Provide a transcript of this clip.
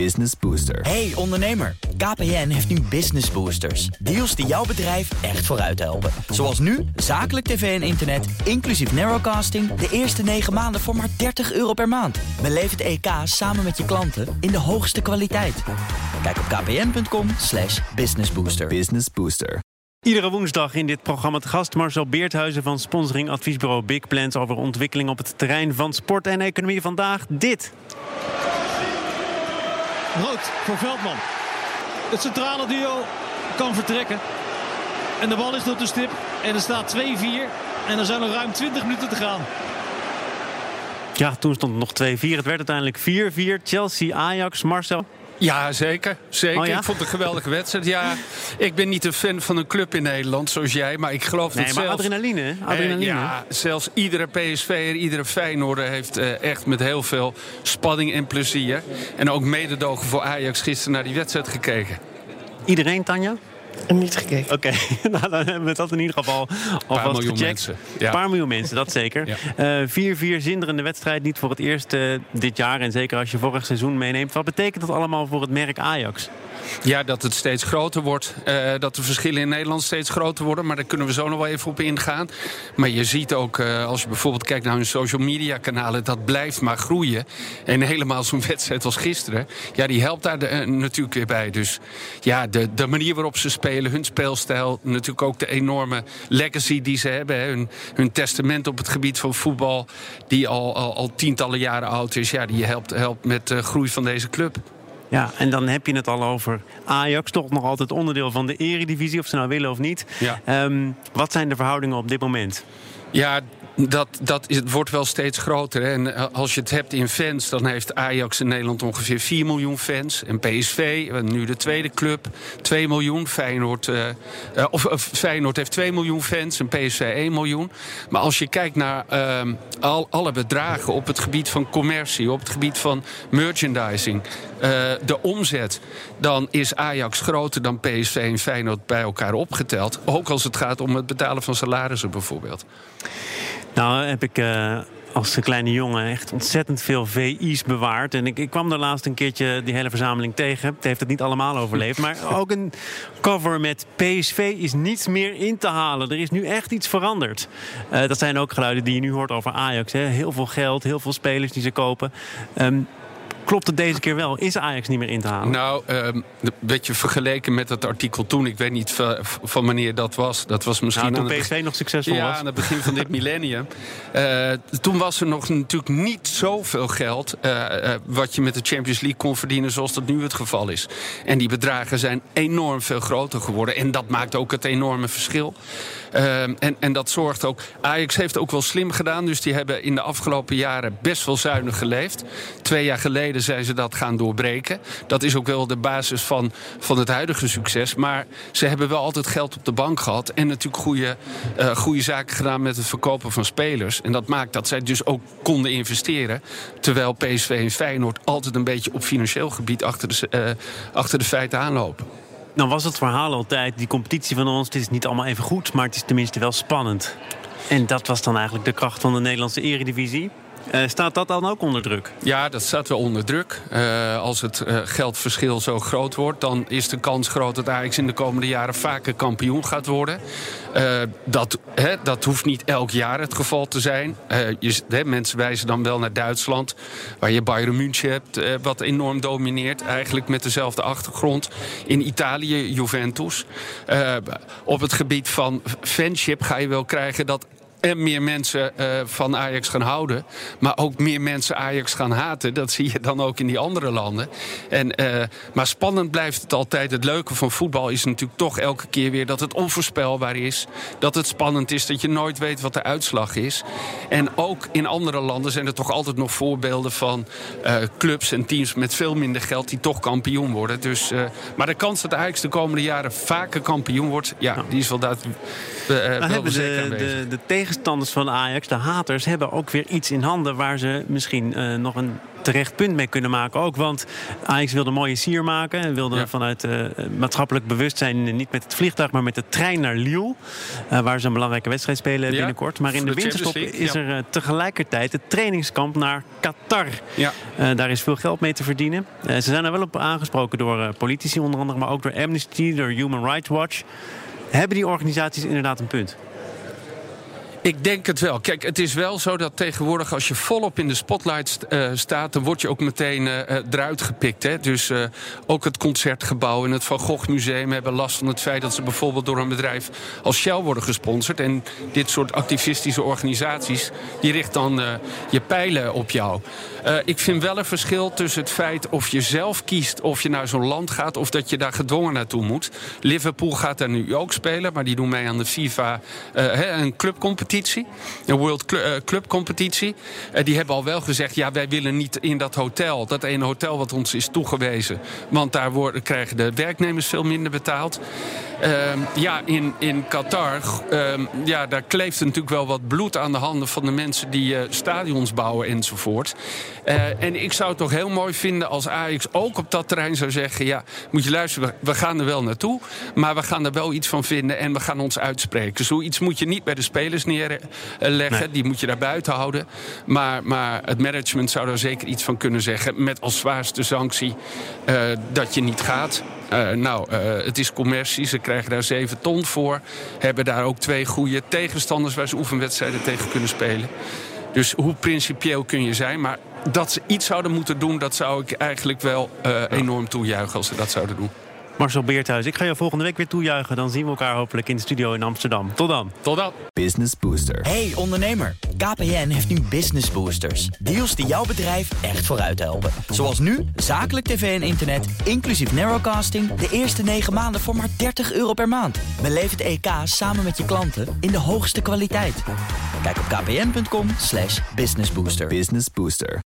Business Booster. Hey ondernemer, KPN heeft nu Business Boosters. Deals die jouw bedrijf echt vooruit helpen. Zoals nu, zakelijk tv en internet, inclusief narrowcasting... de eerste 9 maanden voor maar 30 euro per maand. Beleef het EK samen met je klanten in de hoogste kwaliteit. Kijk op kpn.com slash businessbooster. Business Booster. Iedere woensdag in dit programma te gast Marcel Beerthuizen van sponsoring adviesbureau Big Plans over ontwikkeling op het terrein van sport en economie. Vandaag dit. Rood voor Veldman. Het centrale duo kan vertrekken. En de bal is door de stip. En er staat 2-4. En er zijn nog ruim 20 minuten te gaan. Ja, toen stond het nog 2-4. Het werd uiteindelijk 4-4. Chelsea, Ajax, Marcel. Ja, zeker. zeker. Oh ja? Ik vond het een geweldige wedstrijd. Ja, ik ben niet een fan van een club in Nederland zoals jij, maar ik geloof Nee, dat maar zelfs... adrenaline? Eh, Adrenaline. ja, zelfs iedere PSV'er, iedere Feyenoorder heeft eh, echt met heel veel spanning en plezier. En ook mededogen voor Ajax gisteren naar die wedstrijd gekeken. Iedereen, Tanja? Niet gekeken. Oké, nou, dan hebben we dat in ieder geval alvast miljoen gecheckt. mensen, ja. Een paar miljoen mensen, dat zeker. Ja. Eh, 4-4 zinderende wedstrijd, niet voor het eerst eh, dit jaar. En zeker als je vorig seizoen meeneemt. Wat betekent dat allemaal voor het merk Ajax? Ja, dat het steeds groter wordt. eh, dat de verschillen in Nederland steeds groter worden. Maar daar kunnen we zo nog wel even op ingaan. Maar je ziet ook, eh, als je bijvoorbeeld kijkt naar hun social media kanalen... dat blijft maar groeien. En helemaal zo'n wedstrijd als gisteren... ja, die helpt daar eh, natuurlijk weer bij. Dus ja, de, de manier waarop ze spelen, hun speelstijl... natuurlijk ook de enorme legacy die ze hebben. Hè, hun, hun testament op het gebied van voetbal... die al, al, al tientallen jaren oud is. Ja, die helpt, helpt met de groei van deze club. Ja, en dan heb je het al over Ajax. Toch nog altijd onderdeel van de eredivisie, of ze nou willen of niet. Ja. Ehm, wat zijn de verhoudingen op dit moment? Ja, dat, dat is, het wordt wel steeds groter. Hè. En eh, als je het hebt in fans, dan heeft Ajax in Nederland ongeveer 4 miljoen fans. En PSV, eh, nu de tweede club, 2 miljoen. Feyenoord, eh, of, Feyenoord heeft 2 miljoen fans en PSV 1 miljoen. Maar als je kijkt naar ehm, al, alle bedragen op het gebied van commercie, op het gebied van merchandising, de omzet, dan is Ajax groter dan PSV en Feyenoord bij elkaar opgeteld. Ook als het gaat om het betalen van salarissen bijvoorbeeld. Nou, heb ik eh, als kleine jongen echt ontzettend veel VI's bewaard. En ik, ik kwam daar laatst een keertje die hele verzameling tegen. Het heeft het niet allemaal overleefd. Maar ook een cover met PSV is niets meer in te halen. Er is nu echt iets veranderd. Eh, dat zijn ook geluiden die je nu hoort over Ajax. Hè. Heel veel geld, heel veel spelers die ze kopen. Ehm, klopt het deze keer wel? Is Ajax niet meer in te halen? Nou, ehm, een beetje vergeleken met het artikel toen. Ik weet niet van wanneer dat was. Dat was misschien Nou, toen aan PSV nog succesvol ja, was. aan het begin van dit millennium. Eh, toen was er nog natuurlijk niet zoveel geld... eh, eh, wat je met de Champions League kon verdienen zoals dat nu het geval is. En die bedragen zijn enorm veel groter geworden. En dat maakt ook het enorme verschil. Eh, en, en dat zorgt ook... Ajax heeft ook wel slim gedaan. Dus die hebben in de afgelopen jaren best wel zuinig geleefd. Twee jaar geleden zijn ze dat gaan doorbreken. Dat is ook wel de basis van, van het huidige succes. Maar ze hebben wel altijd geld op de bank gehad. En natuurlijk goede, eh, goede zaken gedaan met het verkopen van spelers. En dat maakt dat zij dus ook konden investeren. Terwijl PSV en Feyenoord altijd een beetje op financieel gebied achter de, eh, achter de feiten aanlopen. Dan was het verhaal altijd, die competitie van ons, het is niet allemaal even goed, maar het is tenminste wel spannend. En dat was dan eigenlijk de kracht van de Nederlandse eredivisie. Eh, staat dat dan ook onder druk? Ja, dat staat wel onder druk. Eh, als het eh, geldverschil zo groot wordt, dan is de kans groot dat Ajax in de komende jaren vaker kampioen gaat worden. Dat, hè, dat hoeft niet elk jaar het geval te zijn. Je, hè, mensen wijzen dan wel naar Duitsland, waar je Bayern München hebt, wat enorm domineert. Eigenlijk met dezelfde achtergrond. In Italië, Juventus. Op het gebied van fanship ga je wel krijgen dat en meer mensen eh, van Ajax gaan houden. Maar ook meer mensen Ajax gaan haten. Dat zie je dan ook in die andere landen. En, eh, maar spannend blijft het altijd. Het leuke van voetbal is natuurlijk toch elke keer weer dat het onvoorspelbaar is. Dat het spannend is, dat je nooit weet wat de uitslag is. En ook in andere landen zijn er toch altijd nog voorbeelden van eh, clubs en teams met veel minder geld die toch kampioen worden. Dus, maar de kans dat Ajax de komende jaren vaker kampioen wordt, ja, die is wel, dat, eh, Nou hebben de, de, de tegenstanders van Ajax, de haters, hebben ook weer iets in handen waar ze misschien eh, nog een terecht punt mee kunnen maken ook. Want Ajax wilde een mooie sier maken. En wilde vanuit uh, maatschappelijk bewustzijn niet met het vliegtuig, maar met de trein naar Lille. Uh, waar ze een belangrijke wedstrijd spelen binnenkort. Maar in de, de winterstop is er uh, tegelijkertijd het trainingskamp naar Qatar. Ja. daar is veel geld mee te verdienen. ze zijn er wel op aangesproken door politici onder andere, maar ook door Amnesty, door Human Rights Watch. Hebben die organisaties inderdaad een punt? Ik denk het wel. Kijk, het is wel zo dat tegenwoordig als je volop in de spotlight uh, staat, dan word je ook meteen uh, eruit gepikt. Hè? Dus ook het concertgebouw en het Van Gogh Museum hebben last van het feit dat ze bijvoorbeeld door een bedrijf als Shell worden gesponsord. En dit soort activistische organisaties, die richt dan je pijlen op jou. ik vind wel een verschil tussen het feit of je zelf kiest of je naar zo'n land gaat of dat je daar gedwongen naartoe moet. Liverpool gaat daar nu ook spelen, maar die doen mee aan de FIFA een clubcompetitie competitie, een World eh, Club competitie. Uh, die hebben al wel gezegd, ja, wij willen niet in dat hotel, dat ene hotel wat ons is toegewezen. Want daar worden, krijgen de werknemers veel minder betaald. Uh, ja, in, in Qatar, ehm, ja, daar kleeft natuurlijk wel wat bloed aan de handen van de mensen die uh, stadions bouwen enzovoort. en ik zou het toch heel mooi vinden als Ajax ook op dat terrein zou zeggen: ja, moet je luisteren, we, we gaan er wel naartoe, maar we gaan er wel iets van vinden en we gaan ons uitspreken. Zoiets moet je niet bij de spelers neer neerleggen. Die moet je daar buiten houden. Maar, maar het management zou daar zeker iets van kunnen zeggen. Met als zwaarste sanctie uh, dat je niet gaat. Uh, nou, uh, het is commercie. Ze krijgen daar 7 ton voor. Hebben daar ook twee goede tegenstanders waar ze oefenwedstrijden tegen kunnen spelen. Dus hoe principieel kun je zijn? Maar dat ze iets zouden moeten doen, dat zou ik eigenlijk wel uh, enorm toejuichen als ze dat zouden doen. Marcel Beerthuis, ik ga je volgende week weer toejuichen. Dan zien we elkaar hopelijk in de studio in Amsterdam. Tot dan. Tot dan. Business Booster. Hey ondernemer, KPN heeft nu Business Boosters. Deals die jouw bedrijf echt vooruit helpen. Zoals nu, zakelijk tv en internet, inclusief narrowcasting... de eerste 9 maanden voor maar 30 euro per maand. Beleef het EK samen met je klanten in de hoogste kwaliteit. Kijk op kpn.com businessbooster. Business Booster.